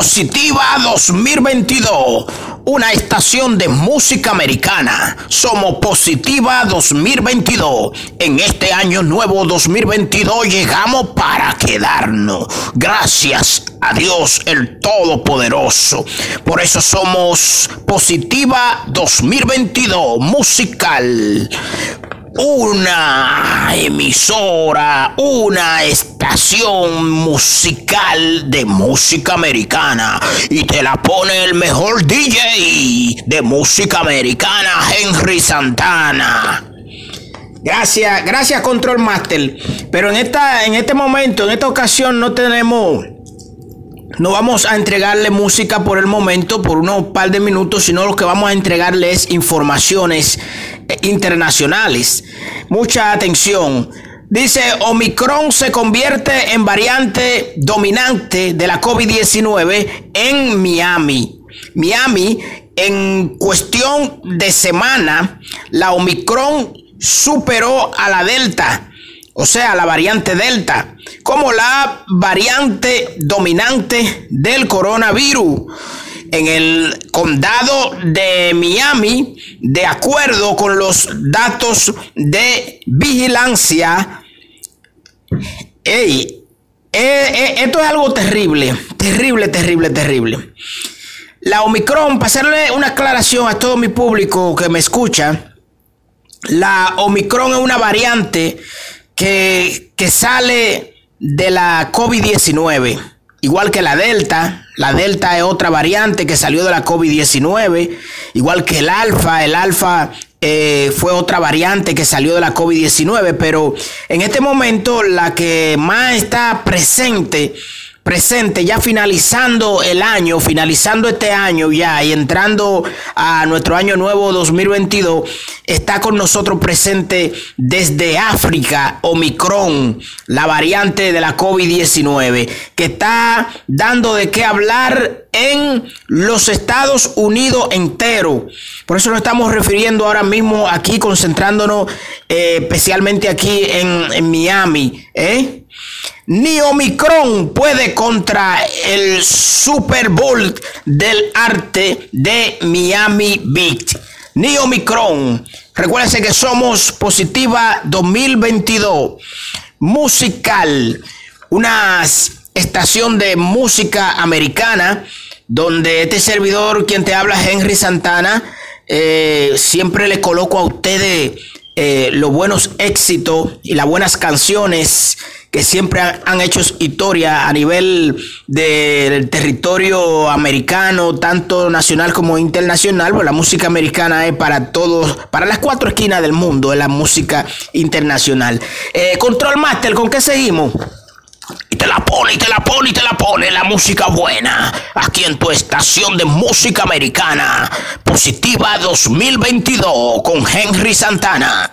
Positiva 2022, una estación de música americana. Somos Positiva 2022. En este año nuevo 2022 llegamos para quedarnos. Gracias a Dios el Todopoderoso. Por eso somos Positiva 2022 musical una emisora, una estación musical de música americana y te la pone el mejor DJ de música americana, Henry Santana. Gracias, gracias Control Master. Pero en esta, en este momento, en esta ocasión no tenemos no vamos a entregarle música por el momento, por unos par de minutos, sino lo que vamos a entregarle es informaciones internacionales. Mucha atención. Dice, Omicron se convierte en variante dominante de la COVID-19 en Miami. Miami, en cuestión de semana, la Omicron superó a la Delta o sea, la variante Delta, como la variante dominante del coronavirus. En el condado de Miami, de acuerdo con los datos de vigilancia, eh, eh, esto es algo terrible, terrible, terrible, terrible. La Omicron, para hacerle una aclaración a todo mi público que me escucha, la Omicron es una variante que, sale de la COVID-19, igual que la Delta. La Delta es otra variante que salió de la COVID-19, igual que el Alfa. El Alfa eh, fue otra variante que salió de la COVID-19, pero en este momento la que más está presente presente, ya finalizando el año, finalizando este año ya y entrando a nuestro año nuevo 2022, está con nosotros presente desde África Omicron, la variante de la COVID-19, que está dando de qué hablar en los Estados Unidos entero. Por eso nos estamos refiriendo ahora mismo aquí, concentrándonos eh, especialmente aquí en, Miami. ¿eh? Ni Omicron puede contra el Super Bowl del arte de Miami Beach. Ni Omicron. Recuérdense que somos Positiva 2022. Musical. Una estación de música americana donde este servidor, quien te habla, Henry Santana, eh, siempre le coloco a ustedes eh, los buenos éxitos y las buenas canciones que siempre han, hecho historia a nivel del territorio americano, tanto nacional como internacional. Pues la música americana es para todos, para las cuatro esquinas del mundo, es la música internacional. Eh, Control Master, ¿con qué seguimos? Y te la pone, y te la pone, la música buena. Aquí en tu estación de música americana. Positiva 2022 con Henry Santana.